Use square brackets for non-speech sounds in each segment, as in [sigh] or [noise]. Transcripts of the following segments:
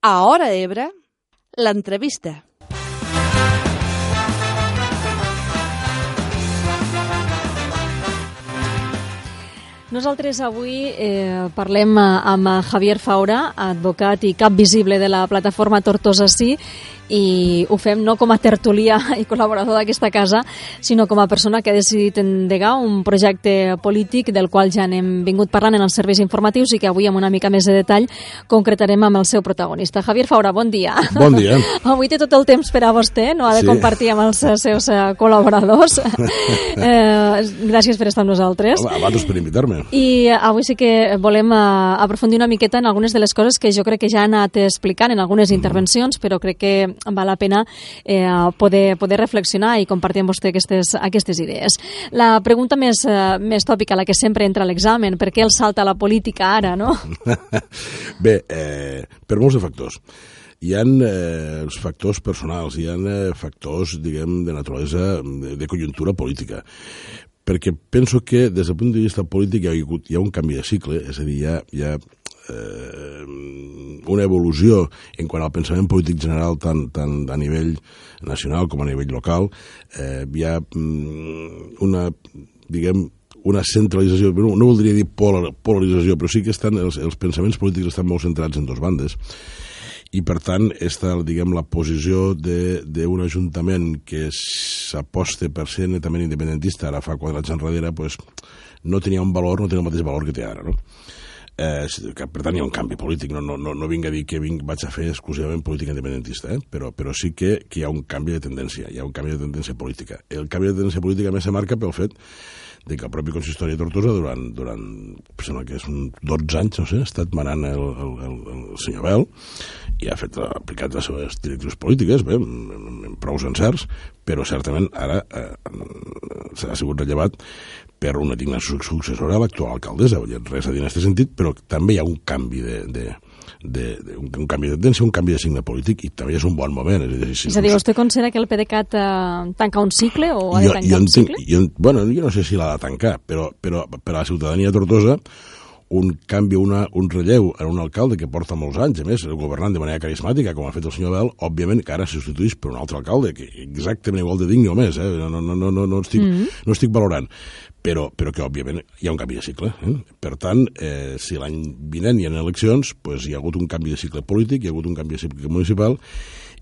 A Hora Ebre, l'entrevista. Nosaltres avui eh, parlem amb Javier Faura, advocat i cap visible de la plataforma Tortosa Sí, i ho fem no com a tertulià i col·laborador d'aquesta casa, sinó com a persona que ha decidit endegar un projecte polític del qual ja n'hem vingut parlant en els serveis informatius i que avui amb una mica més de detall concretarem amb el seu protagonista. Javier Faura, bon dia. Bon dia. [laughs] Avui té tot el temps per a vostè, no ha de Sí. compartir amb els seus eh, col·laboradors. [laughs] eh, gràcies per estar amb nosaltres. Home, abans per invitar-me. I avui sí que volem uh, aprofundir una miqueta en algunes de les coses que jo crec que ja ha anat explicant en algunes intervencions, però crec que val la pena eh, poder, poder reflexionar i compartir amb vostè aquestes, aquestes idees. La pregunta més, uh, més tòpica, la que sempre entra a l'examen, per què el salta la política ara, no? [laughs] Bé, eh, per molts de factors. Hi ha eh, els factors personals, hi ha eh, factors, diguem, de naturalesa, de, de conjuntura política. Perquè penso que, des del punt de vista polític, hi ha, hi ha un canvi de cicle, és a dir, hi ha, hi ha eh, una evolució en quant al pensament polític general tant, tant a nivell nacional com a nivell local. Eh, hi ha mm, una, diguem, una centralització, no, no voldria dir polar, polarització, però sí que estan, els, els pensaments polítics estan molt centrats en dos bandes i per tant esta, diguem, la posició d'un ajuntament que s'aposta per ser netament independentista ara fa quatre anys enrere pues, no tenia un valor, no tenia el mateix valor que té ara no? Eh, que, per tant hi ha un canvi polític. No, no, no, no vinc a dir que vinc, vaig a fer exclusivament política independentista eh? però, però sí que, que hi ha un canvi de tendència. Hi ha un canvi de tendència política. El canvi de tendència política més se marca pel fet de que el propi consistori de Tortosa durant, durant em sembla que és un 12 anys, no sé, ha estat manant el, el, el, el senyor Bel i ha fet, ha aplicat les seves directrius polítiques, bé, amb, amb, amb prou encerts, però certament ara eh, s'ha sigut rellevat per una digna su- successora a l'actual alcaldessa, vull dir, res a dir en aquest sentit, però també hi ha un canvi de, de, de, de un, un canvi de tendència, un canvi de signe polític i també és un bon moment. És a dir, si És a dir, vostè considera que el PDeCAT eh, tanca un cicle o ha de tancar un entenc, cicle? jo, bueno, jo no sé si l'ha de tancar, però, però per a la ciutadania Tortosa un canvi, una, un relleu en un alcalde que porta molts anys, a més, governant de manera carismàtica, com ha fet el senyor Bel, òbviament que ara se substitueix per un altre alcalde, que exactament igual de digne o més, eh? no, no, no, no, no, estic, mm -hmm. no estic valorant, però, però que òbviament hi ha un canvi de cicle. Eh? Per tant, eh, si l'any vinent hi ha eleccions, pues, hi ha hagut un canvi de cicle polític, hi ha hagut un canvi de cicle municipal,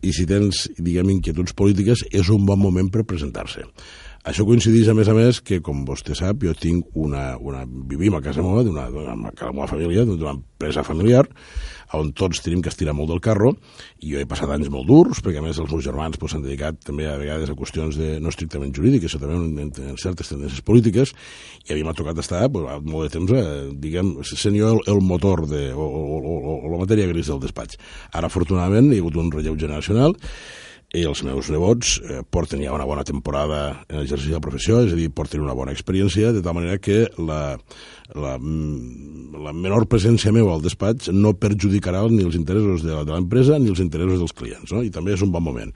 i si tens, diguem, inquietuds polítiques, és un bon moment per presentar-se. Això coincideix, a més a més, que, com vostè sap, jo tinc una... una vivim a casa meva, d'una meva família, d'una empresa familiar, on tots tenim que estirar molt del carro, i jo he passat anys molt durs, perquè a més els meus germans pues, s'han dedicat també a vegades a qüestions de, no estrictament jurídiques, sinó també en, en, certes tendències polítiques, i a mi m'ha tocat estar pues, molt de temps, eh, diguem, sent jo el, el motor de, o, o, o, o la matèria gris del despatx. Ara, afortunadament, hi ha hagut un relleu generacional, i els meus nebots eh, porten ja una bona temporada en l'exercici de la professió, és a dir, porten una bona experiència, de tal manera que la, la, mm, la menor presència meva al despatx no perjudicarà ni els interessos de l'empresa ni els interessos dels clients, no? i també és un bon moment.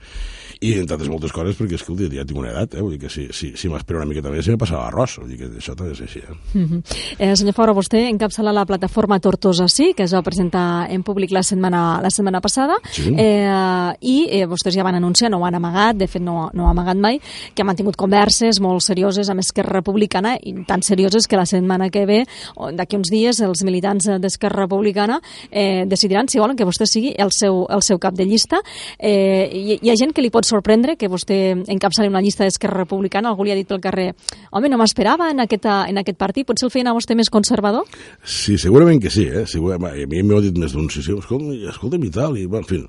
I entre altres moltes coses, perquè escolta, ja tinc una edat, eh? vull dir que si, si, si m'espero una miqueta més, se me passarà l'arròs, vull dir que això també és així. Eh? Mm -hmm. eh, senyor Faura, vostè encapçala la plataforma Tortosa Sí, que es va presentar en públic la setmana, la setmana passada, Sí. eh, i eh, vostès ja van anunciar, no ho han amagat, de fet no, no ho han amagat mai, que han mantingut converses molt serioses amb Esquerra Republicana, i tan serioses que la setmana que ve, d'aquí uns dies, els militants d'Esquerra Republicana eh, decidiran si volen que vostè sigui el seu, el seu cap de llista. Eh, hi, hi ha gent que li pot sorprendre que vostè encapçali una llista d'Esquerra Republicana, algú li ha dit pel carrer, home, no m'esperava en, aquesta, en aquest partit, potser el feien a vostè més conservador? Sí, segurament que sí, eh? Segurament, a mi m'ho ha dit més d'un, sí, sí, escolta, escolta'm i tal, i, bueno, en fi,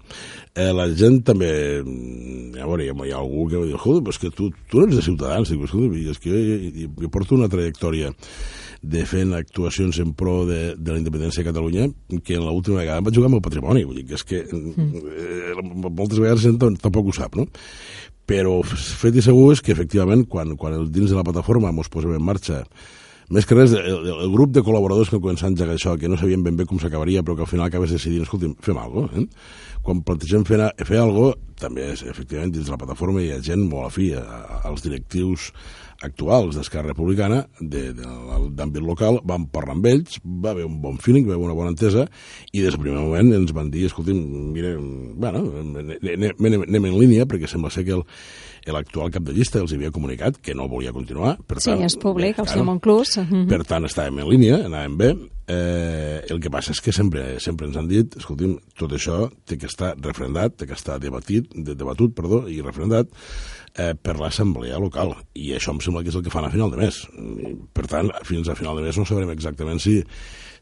eh, la gent també, mm, a veure, hi ha, hi ha algú que va dir, escolta, però és que tu, tu no ets de Ciutadans, dic, escolta, és que jo, jo, jo porto una trajectòria de fent actuacions en pro de, de la independència de Catalunya que l'última vegada em vaig jugar amb el patrimoni, vull dir que és que eh, moltes vegades gent tam- tampoc ho sap, no? Però fet i segur és que efectivament quan, quan el, dins de la plataforma ens posem en marxa més que res, el, el, grup de col·laboradors que començat a engegar això, que no sabien ben bé com s'acabaria, però que al final acabes decidint, escolta, fem alguna cosa, eh? Quan plantegem fer, fer alguna cosa, també, és, efectivament, dins de la plataforma hi ha gent molt afí als directius actuals d'Esquerra Republicana d'àmbit local, vam parlar amb ells, va haver un bon feeling, va haver una bona entesa, i des del primer moment ens van dir, escolti'm, mira, bueno, anem en línia, perquè sembla ser que el, l'actual cap de llista els havia comunicat que no volia continuar. Per sí, tant, és públic, bé, el senyor Monclús. Per tant, estàvem en línia, anàvem bé. Eh, el que passa és que sempre sempre ens han dit, escolti'm, tot això té que estar refrendat, té que estar debatit, de, debatut perdó, i refrendat eh, per l'assemblea local. I això em sembla que és el que fan a final de mes. Per tant, fins a final de mes no sabrem exactament si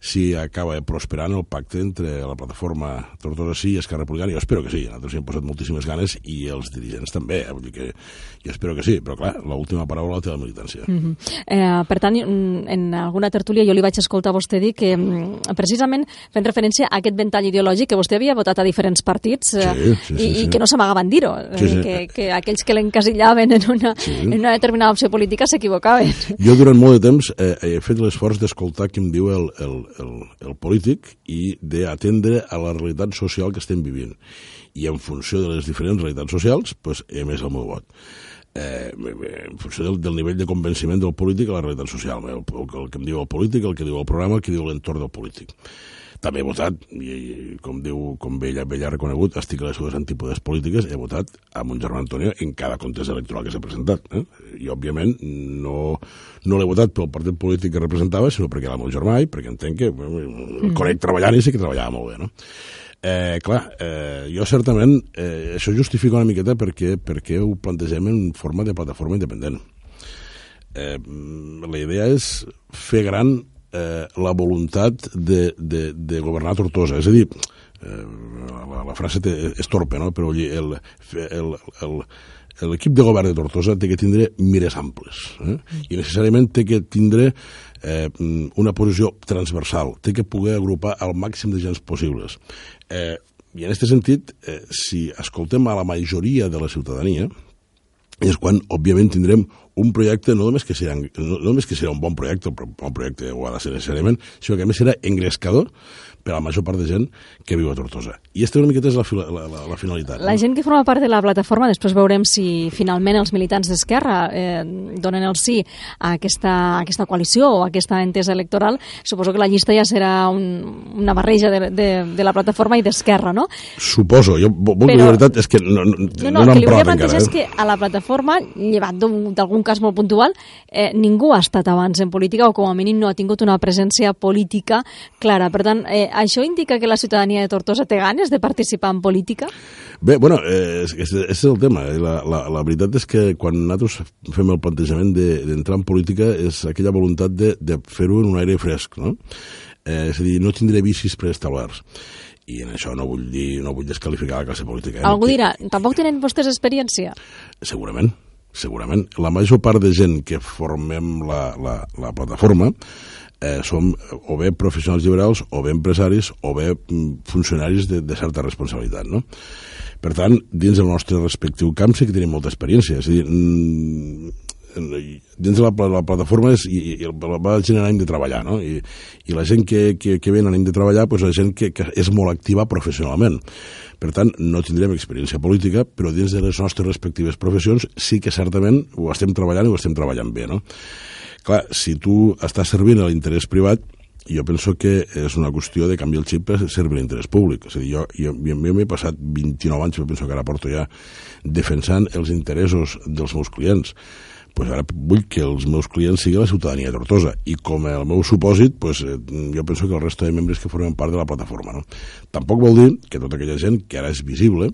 si acaba prosperant el pacte entre la plataforma Tortosa Sí i Esquerra Republicana. Jo espero que sí, nosaltres hi hem posat moltíssimes ganes i els dirigents també, eh? vull dir que jo espero que sí, però clar, l'última paraula la té la militància. Mm -hmm. eh, per tant, en alguna tertúlia jo li vaig escoltar a vostè dir que mm, precisament fent referència a aquest ventall ideològic que vostè havia votat a diferents partits eh, sí, sí, sí, i, sí. i que no s'amagaven dir-ho, Sí, sí. eh, que, que aquells que l'encasillaven en, una, Sí. en una determinada opció política s'equivocaven. Jo durant molt de temps eh, he fet l'esforç d'escoltar què em diu el, el, el, el polític i d'atendre a la realitat social que estem vivint. I en funció de les diferents realitats socials, pues, he emès el meu vot. Eh, en funció del, del nivell de convenciment del polític a la realitat social. El, el, el que em diu el polític, el que diu el programa, el que diu l'entorn del polític. També he votat, i, i com diu, com bé ella, ella ha reconegut, estic a les seves antípodes polítiques, he votat a mon germà Antonio en cada contest electoral que s'ha presentat. Eh? I, òbviament, no, no l'he votat pel partit polític que representava, sinó perquè era el meu germà i perquè entenc que bueno, el conec treballant i sé que treballava molt bé, no? Eh, clar, eh, jo certament eh, això justifica una miqueta perquè, perquè ho plantegem en forma de plataforma independent. Eh, la idea és fer gran eh, la voluntat de, de, de governar Tortosa. És a dir, eh, la, la frase té, és torpe, no? però l'equip de govern de Tortosa té que tindre mires amples eh? i necessàriament té que tindre eh, una posició transversal, té que poder agrupar el màxim de gens possibles. Eh, I en aquest sentit, eh, si escoltem a la majoria de la ciutadania, és quan, òbviament, tindrem un projecte no només que serà, no, no només que serà un bon projecte, un bon projecte ho ha de ser necessàriament, sinó que a més serà engrescador per a la major part de gent que viu a Tortosa. I aquesta una miqueta és la, la, la, la finalitat. La no? gent que forma part de la plataforma, després veurem si finalment els militants d'Esquerra eh, donen el sí a aquesta, a aquesta coalició o a aquesta entesa electoral, suposo que la llista ja serà un, una barreja de, de, de la plataforma i d'Esquerra, no? Suposo, jo Però- la veritat és que no, no, No, no, no, que li volia plantejar encara. és Eh? que a la plataforma, llevat d'algun cas molt puntual, eh, ningú ha estat abans en política o com a mínim no ha tingut una presència política clara. Per tant, eh, això indica que la ciutadania de Tortosa té ganes de participar en política? Bé, bueno, eh, és, és, és el tema. eh? La, la, la veritat és que quan nosaltres fem el plantejament de- d'entrar en política és aquella voluntat de, de fer-ho en un aire fresc, no? Eh, és a dir, no tindré vicis preestablerts. I en això no vull dir, no vull descalificar la classe política. Eh? Algú dirà, tampoc tenen vostès experiència? Segurament, segurament. La major part de gent que formem la, la, la plataforma eh, som o bé professionals liberals, o bé empresaris, o bé mm, funcionaris de, de certa responsabilitat, no? Per tant, dins del nostre respectiu camp sí que tenim molta experiència. És a dir, mm, dins de la, la plataforma és, i, i la gent en ànim de treballar, no? I, i la gent que, que, que ve en ànim de treballar, doncs la gent que, que és molt activa professionalment. Per tant, no tindrem experiència política, però dins de les nostres respectives professions sí que certament ho estem treballant i ho estem treballant bé, no? Clar, si tu estàs servint a l'interès privat, jo penso que és una qüestió de canviar el xip per servir l'interès públic. És a dir, jo, jo, jo m'he passat 29 anys, jo penso que ara porto ja, defensant els interessos dels meus clients pues ara vull que els meus clients siguin la ciutadania de Tortosa i com el meu supòsit, pues, eh, jo penso que el resta de membres que formen part de la plataforma. No? Tampoc vol dir que tota aquella gent que ara és visible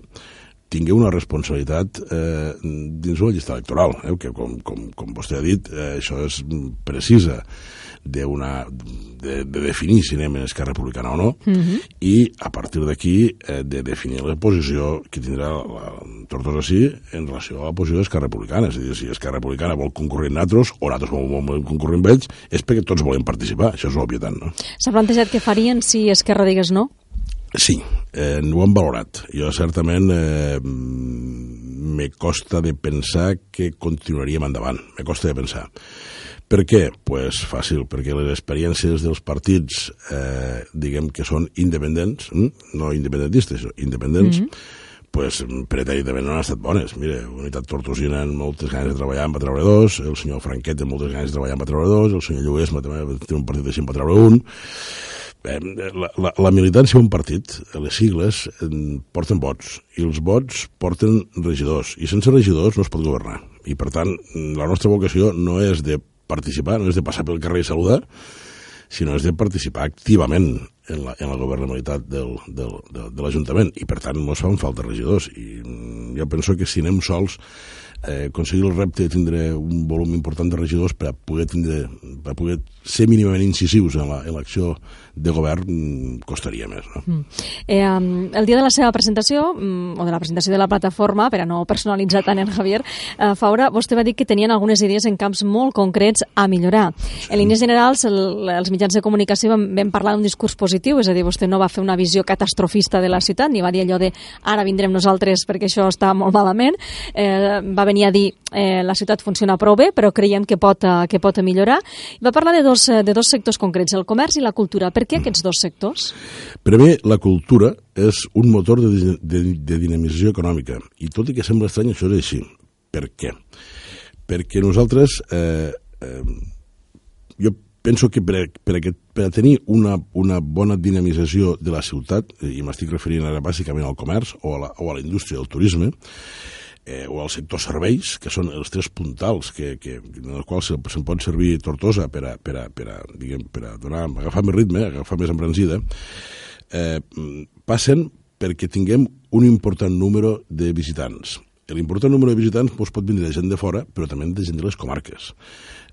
tingui una responsabilitat eh, dins la llista electoral, eh, que com, com, com vostè ha dit, eh, això és precisa d'una de, de definir si anem en Esquerra Republicana o no i a partir d'aquí eh, de definir la posició que tindrà la, Tortosa sí en relació a la posició d'Esquerra Republicana és a dir, si Esquerra Republicana vol concurrir amb nosaltres o nosaltres vol, vol concurrir amb ells és perquè tots volem participar, això és l'obvietat no? S'ha plantejat què farien si Esquerra digués no? Sí, eh, ho hem valorat. Jo certament eh, me costa de pensar que continuaríem endavant. Me costa de pensar. Per què? pues fàcil, perquè les experiències dels partits, eh, diguem que són independents, mm? no independentistes, independents, mm -hmm. pues, pretèritament no han estat bones. Mira, Unitat Tortosina en moltes ganes de treballar treure dos, el senyor Franquet en moltes ganes de treballar treure dos, el senyor Lluesma també té un partit així va treure un. La, la, la militància d'un partit, les sigles, porten vots, i els vots porten regidors, i sense regidors no es pot governar. I, per tant, la nostra vocació no és de participar, no és de passar pel carrer i saludar, sinó és de participar activament en la, en la governabilitat del, del, de, de l'Ajuntament i per tant ens fan falta regidors i mm, jo penso que si anem sols eh, aconseguir el repte de tindre un volum important de regidors per a poder, tindre, per a poder ser mínimament incisius en l'acció la, de govern mm, costaria més. No? Mm. Eh, el dia de la seva presentació, mm, o de la presentació de la plataforma, per a no personalitzar tant el Javier, eh, Faura, vostè va dir que tenien algunes idees en camps molt concrets a millorar. Sí. En línies generals, el, els mitjans de comunicació vam, vam parlar d'un discurs positiu, és a dir, vostè no va fer una visió catastrofista de la ciutat, ni va dir allò de ara vindrem nosaltres perquè això està molt malament. Eh, va venir a dir eh, la ciutat funciona prou bé, però creiem que pot, eh, que pot millorar. Va parlar de dos, de dos sectors concrets, el comerç i la cultura. Per què aquests dos sectors? Mi, la cultura és un motor de, de, de dinamització econòmica. I tot i que sembla estrany, això és així. Per què? Perquè nosaltres... Eh, eh, jo penso que per per a, per tenir una, una bona dinamització de la ciutat, i m'estic referint ara bàsicament al comerç o a la, o a la indústria del turisme, eh, o al sector serveis, que són els tres puntals que, que, en els quals se'n se pot servir Tortosa per a, per a, per a, diguem, per a donar, agafar més ritme, agafar més embranzida, eh, passen perquè tinguem un important número de visitants. L'important número de visitants doncs, pot venir de gent de fora, però també de gent de les comarques.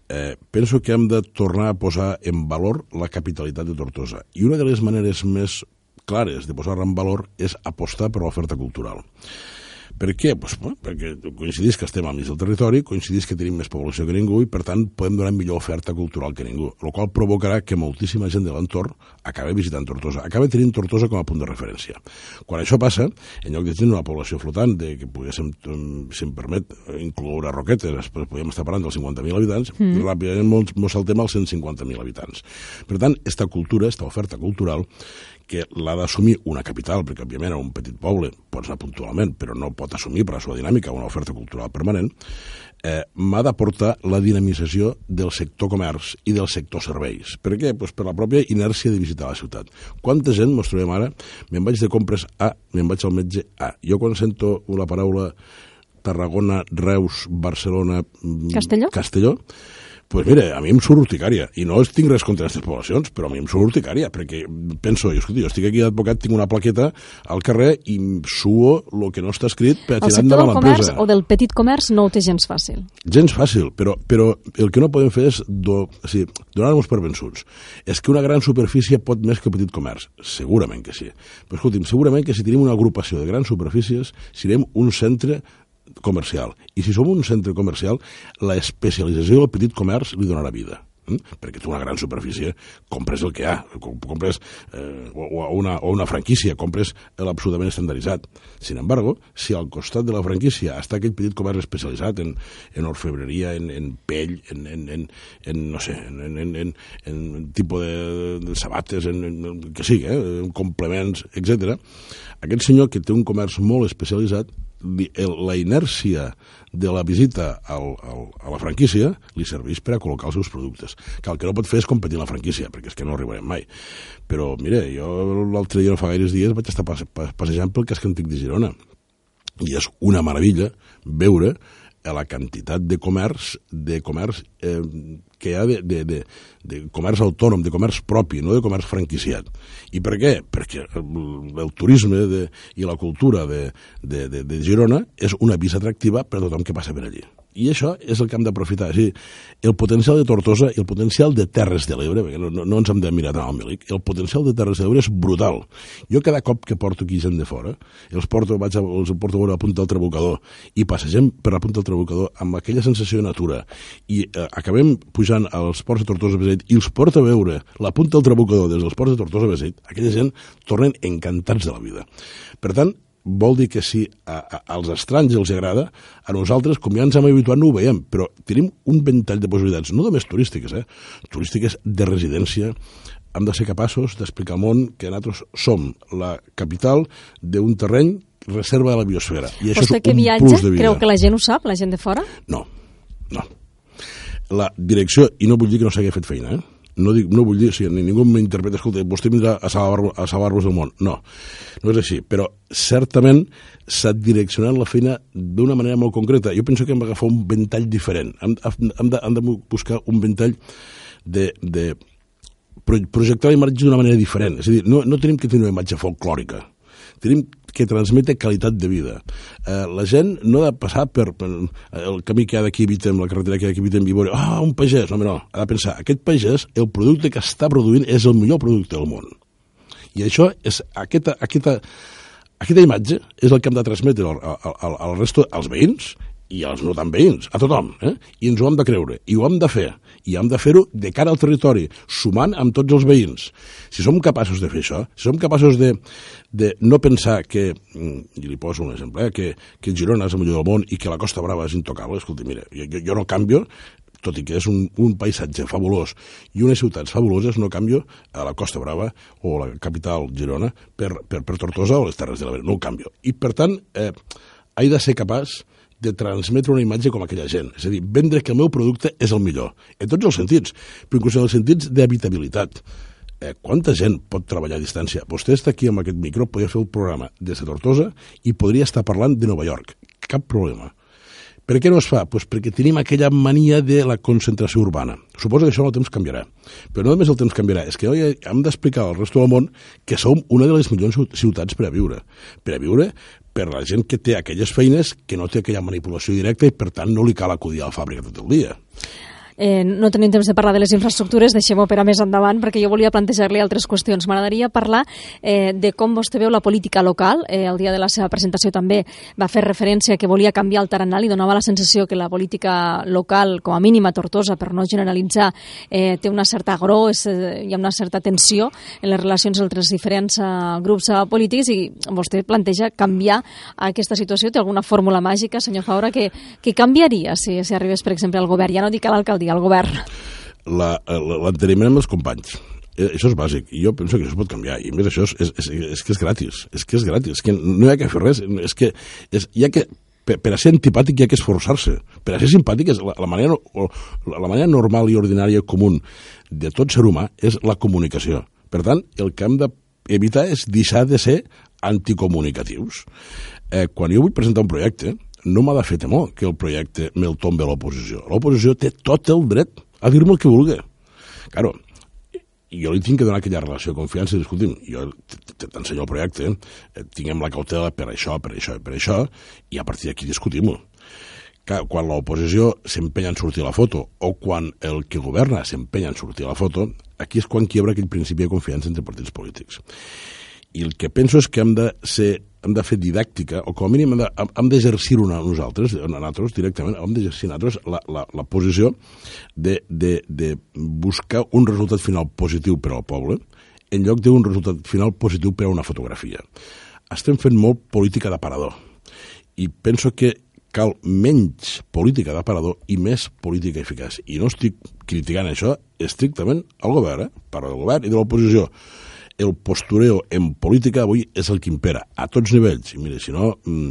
Eh, penso que hem de tornar a posar en valor la capitalitat de Tortosa. I una de les maneres més clares de posar-la en valor és apostar per l'oferta cultural. Per què? Pues, bueno, perquè coincidís que estem al mig del territori, coincidís que tenim més població que ningú i, per tant, podem donar millor oferta cultural que ningú, el qual provocarà que moltíssima gent de l'entorn acabi visitant Tortosa, acabi tenint Tortosa com a punt de referència. Quan això passa, en lloc de tenir una població flotant, de que poguéssim, si em permet, incloure Roquetes, podríem estar parlant dels 50.000 habitants, mm. ràpidament mos saltem als 150.000 habitants. Per tant, esta cultura, esta oferta cultural, que l'ha d'assumir una capital, perquè òbviament un petit poble pots anar puntualment, però no pot assumir per la seva dinàmica una oferta cultural permanent, eh, m'ha d'aportar la dinamització del sector comerç i del sector serveis. Per què? Pues per la pròpia inèrcia de visitar la ciutat. Quanta gent mos trobem ara? Me'n vaig de compres A, me'n vaig al metge A. Jo quan sento una paraula Tarragona, Reus, Barcelona... Mm, Castelló? Castelló, pues mira, a mi em surt urticària, i no tinc res contra aquestes poblacions, però a mi em surt urticària, perquè penso, jo, escolti, jo estic aquí d'advocat, tinc una plaqueta al carrer i suo el que no està escrit per tirar endavant l'empresa. El sector del comerç o del petit comerç no ho té gens fàcil. Gens fàcil, però, però el que no podem fer és do, o sigui, donar-nos per vençuts. És que una gran superfície pot més que petit comerç. Segurament que sí. Però escolti'm, segurament que si tenim una agrupació de grans superfícies, serem un centre comercial. I si som un centre comercial, la especialització del petit comerç li donarà vida. Mm? perquè tu una gran superfície compres el que hi ha, compres eh, o, una, o una franquícia, compres l'absolutament estandarditzat. Sin embargo, si al costat de la franquícia està aquell petit comerç especialitzat en, en orfebreria, en, en pell, en, en, en, en no sé, en, en, en, en, en tipus de, de sabates, en, en, que sigui, eh, en complements, etc. Aquest senyor que té un comerç molt especialitzat la inèrcia de la visita al, al, a la franquícia li serveix per a col·locar els seus productes. Que el que no pot fer és competir la franquícia, perquè és que no arribarem mai. Però, mire, jo l'altre dia, no fa gaires dies, vaig estar passejant pel casc antic de Girona. I és una meravella veure a la quantitat de comerç, de comerç eh, que hi ha de, de, de, de comerç autònom, de comerç propi, no de comerç franquiciat. I per què? Perquè el, turisme de, i la cultura de, de, de, de Girona és una visa atractiva per a tothom que passa per allí. I això és el que hem d'aprofitar. Dir, el potencial de Tortosa i el potencial de Terres de l'Ebre, perquè no, no ens hem de mirar tant al Milic, el potencial de Terres de l'Ebre és brutal. Jo cada cop que porto aquí gent de fora, els porto, vaig a, els porto a veure a punta del trabucador i passegem per la punta del trabucador amb aquella sensació de natura i eh, acabem pujant als ports de Tortosa Besit i els porta a veure la punta del trabucador des dels ports de Tortosa Besit, aquella gent tornen encantats de la vida. Per tant, vol dir que si a, a, als estranys els agrada, a nosaltres, com ja ens hem habituat, no ho veiem, però tenim un ventall de possibilitats, no només turístiques, eh? turístiques de residència, hem de ser capaços d'explicar al món que nosaltres som la capital d'un terreny reserva de la biosfera. I això Vostè és que un viatja, plus de vida. creu que la gent ho sap, la gent de fora? No, no. La direcció, i no vull dir que no s'hagi fet feina, eh? No, dic, no vull dir, sigui, ningú m'interpreta, escolta, vostè vindrà a salvar-vos salvar del món. No, no és així, però certament s'ha direccionat la feina d'una manera molt concreta. Jo penso que hem d'agafar un ventall diferent. Hem, hem, de, hem de buscar un ventall de, de projectar la imatge d'una manera diferent. És a dir, no, no tenim que tenir una imatge folclòrica tenim que transmete qualitat de vida. Eh, la gent no ha de passar per, per el camí que ha d'aquí evitem, la carretera que ha d'aquí evitem, i veure, ah, un pagès, no, no, ha de pensar, aquest pagès, el producte que està produint és el millor producte del món. I això és aquesta, aquesta, aquesta imatge és el que hem de transmetre al, al, al, al resto, als veïns i als no tan veïns, a tothom, eh? i ens ho hem de creure, i ho hem de fer, i hem de fer-ho de cara al territori, sumant amb tots els veïns. Si som capaços de fer això, si som capaços de, de no pensar que, mm, i li poso un exemple, eh, que, que Girona és el millor del món i que la Costa Brava és intocable, escolti, mira, jo, jo no canvio, tot i que és un, un paisatge fabulós i unes ciutats fabuloses, no canvio a la Costa Brava o a la capital Girona per, per, per Tortosa o les Terres de l'Ebre, no ho canvio. I, per tant, eh, he de ser capaç de transmetre una imatge com aquella gent. És a dir, vendre que el meu producte és el millor, en tots els sentits, però inclús en els sentits d'habitabilitat. Eh, quanta gent pot treballar a distància? Vostè està aquí amb aquest micro, podria fer el programa des de Tortosa i podria estar parlant de Nova York. Cap problema. Per què no es fa? Pues perquè tenim aquella mania de la concentració urbana. Suposo que això el temps canviarà. Però no només el temps canviarà, és que hem d'explicar al resto del món que som una de les millors ciutats per a viure. Per a viure per la gent que té aquelles feines que no té aquella manipulació directa i per tant no li cal acudir a la fàbrica tot el dia. Eh, no tenim temps de parlar de les infraestructures, deixem-ho per a més endavant, perquè jo volia plantejar-li altres qüestions. M'agradaria parlar eh, de com vostè veu la política local. Eh, el dia de la seva presentació també va fer referència que volia canviar el taranal i donava la sensació que la política local, com a mínim a Tortosa, per no generalitzar, eh, té una certa agró, és, eh, hi ha una certa tensió en les relacions entre els diferents eh, grups eh, polítics i vostè planteja canviar aquesta situació. Té alguna fórmula màgica, senyor Faura, que, que canviaria si, si arribés, per exemple, al govern? Ja no dic a l'alcaldia, dir al govern? L'enteniment amb els companys. Eh, això és bàsic, i jo penso que això pot canviar, i més això és, és, és, és que és gratis, és que és gratis, és que no hi ha que fer res, és que és, hi ha que, per, per a ser antipàtic hi ha que esforçar-se, per a ser simpàtic és la, la, manera, la manera normal i ordinària comú de tot ser humà és la comunicació. Per tant, el que hem d'evitar és deixar de ser anticomunicatius. Eh, quan jo vull presentar un projecte, no m'ha de fer temor que el projecte me'l tombe l'oposició. L'oposició té tot el dret a dir-me el que vulgui. Claro, jo li tinc que donar aquella relació de confiança i dir, escolti'm, jo t'ensenyo el projecte, eh, tinguem la cautela per això, per això i per això, i a partir d'aquí discutim-ho. Quan l'oposició s'empenya en sortir la foto o quan el que governa s'empenya en sortir la foto, aquí és quan quiebra aquell principi de confiança entre partits polítics. I el que penso és que hem de ser hem de fer didàctica, o com a mínim hem d'exercir una nosaltres, nosaltres directament, hem d'exercir nosaltres la, la, la posició de, de, de buscar un resultat final positiu per al poble, en lloc d'un resultat final positiu per a una fotografia. Estem fent molt política d'aparador, i penso que cal menys política d'aparador i més política eficaç. I no estic criticant això estrictament al govern, eh? parlo del govern i de l'oposició el postureo en política avui és el que impera, a tots nivells. I mire, si no, mm,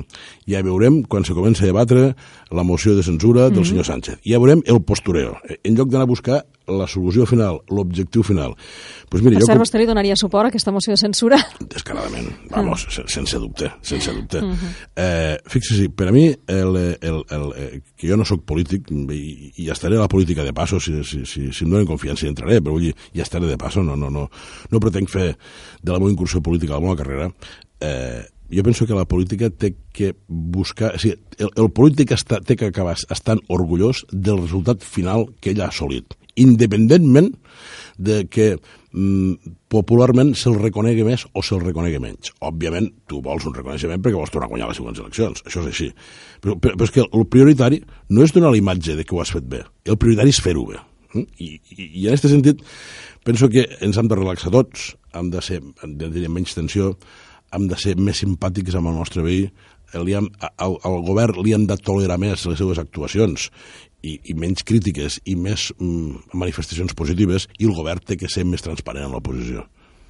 ja veurem quan se comença a debatre la moció de censura del mm -hmm. senyor Sánchez. Ja veurem el postureo. En lloc d'anar a buscar la solució final, l'objectiu final. Pues mire, per cert, vostè li donaria suport a aquesta moció de censura? Descaradament, vamos, mm. sense dubte, sense dubte. Mm -hmm. eh, Fixi-s'hi, per a mi, el, el, el, el, que jo no sóc polític, i, i estaré a la política de passo, si, si, si, si em donen confiança hi entraré, però vull dir, ja estaré de passo, no, no, no, no pretenc fer de la meva incursió política a la meva carrera, eh, jo penso que la política té que buscar... O sigui, el, el polític està, té que acabar estant orgullós del resultat final que ell ha assolit independentment de que mm, popularment se'l reconegui més o se'l reconegui menys. Òbviament, tu vols un reconeixement perquè vols tornar a guanyar les següents eleccions, això és així. Però, però, però és que el prioritari no és donar la imatge de que ho has fet bé, el prioritari és fer-ho bé. Mm? I, i, I en aquest sentit penso que ens hem de relaxar tots, hem de ser, hem de tenir menys tensió, hem de ser més simpàtics amb el nostre veí, li hem, al, al govern li han de tolerar més les seves actuacions i, i menys crítiques i més mm, manifestacions positives i el govern té que ser més transparent en l'oposició.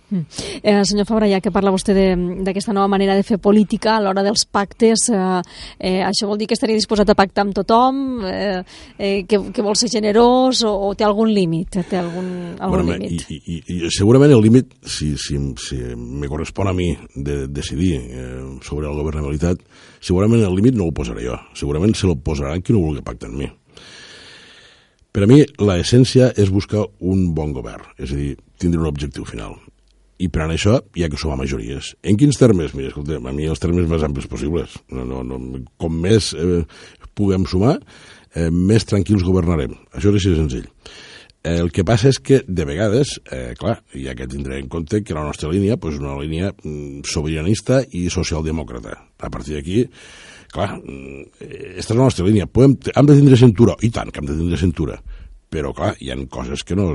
Mm. Eh, senyor Fabra, ja que parla vostè d'aquesta nova manera de fer política a l'hora dels pactes, eh, eh, això vol dir que estaria disposat a pactar amb tothom, eh, eh, que, que vol ser generós o, o té algun límit? Té algun, algun bueno, límit? I, i, I segurament el límit, si, si, si me correspon a mi de decidir eh, sobre la governabilitat, segurament el límit no el posaré jo, segurament se lo posaran qui no vulgui pactar amb mi. Per a mi, l'essència és buscar un bon govern, és a dir, tindre un objectiu final i per això hi ha que sumar majories. En quins termes? Mira, escolta, a mi els termes més amplis possibles. No, no, no, com més eh, puguem sumar, eh, més tranquils governarem. Això és així de senzill. Eh, el que passa és que, de vegades, eh, clar, hi ha que en compte que la nostra línia és pues, una línia mm, sobiranista i socialdemòcrata. A partir d'aquí, clar, mm, aquesta és la nostra línia. Podem, hem de tindre cintura, i tant que hem de tindre cintura, però clar, hi han coses que no...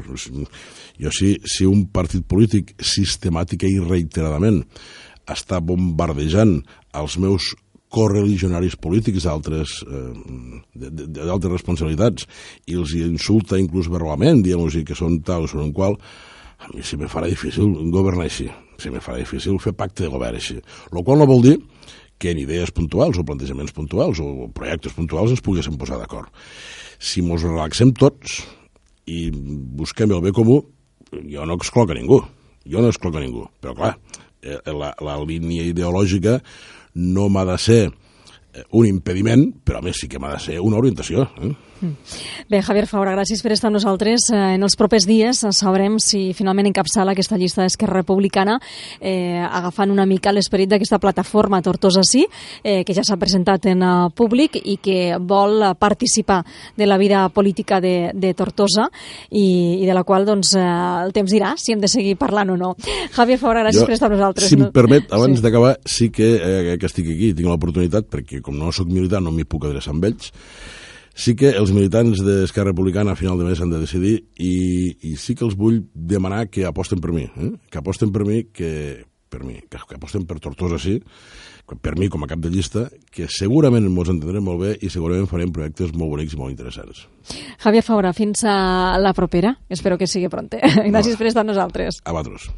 Jo si, si un partit polític sistemàtica i reiteradament està bombardejant els meus correligionaris polítics d'altres eh, responsabilitats i els insulta inclús verbalment, dient-los que són tal o són un qual, a mi se me farà difícil governar així, se me farà difícil fer pacte de govern així. El qual no vol dir que en idees puntuals o plantejaments puntuals o projectes puntuals ens poguéssim posar d'acord. Si mos relaxem tots i busquem el bé comú, jo no excloc a ningú, jo no excloc a ningú, però clar, eh, la, la línia ideològica no m'ha de ser un impediment, però a més sí que m'ha de ser una orientació. Eh? Bé, Javier Faura, gràcies per estar amb nosaltres. Eh, en els propers dies sabrem si finalment encapçala aquesta llista d'Esquerra Republicana eh, agafant una mica l'esperit d'aquesta plataforma Tortosa Sí, eh, que ja s'ha presentat en uh, públic i que vol participar de la vida política de, de Tortosa i, i de la qual doncs, eh, el temps dirà si hem de seguir parlant o no. Javier Faura, gràcies jo, per estar amb nosaltres. Si em permet, abans sí. d'acabar, sí que, eh, que estic aquí, tinc l'oportunitat, perquè com no sóc militar no m'hi puc adreçar amb ells, Sí que els militants d'Esquerra Republicana a final de mes han de decidir i, i sí que els vull demanar que aposten per mi, eh? que aposten per mi, que, per mi, que, que aposten per Tortosa, sí, per mi com a cap de llista, que segurament ens entendrem molt bé i segurament farem projectes molt bonics i molt interessants. Javier Faura, fins a la propera. Espero que sigui pronta. [laughs] Gràcies no. per estar amb nosaltres. A vosaltres.